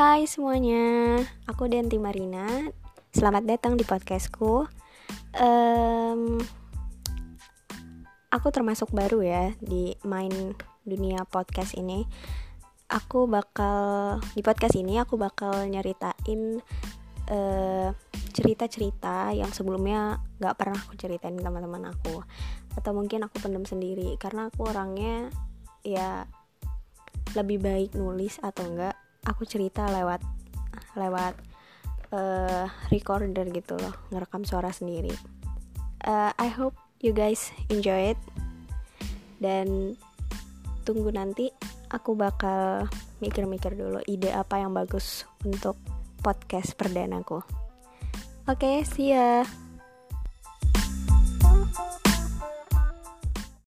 Hai semuanya, aku Denti Marina. Selamat datang di podcastku. Um, aku termasuk baru ya di main dunia podcast ini. Aku bakal di podcast ini aku bakal nyeritain cerita cerita-cerita yang sebelumnya gak pernah aku ceritain teman-teman aku atau mungkin aku pendem sendiri karena aku orangnya ya lebih baik nulis atau enggak aku cerita lewat lewat uh, recorder gitu loh ngerekam suara sendiri. Uh, I hope you guys enjoy it. Dan tunggu nanti aku bakal mikir-mikir dulu ide apa yang bagus untuk podcast perdanaku. Oke okay, see ya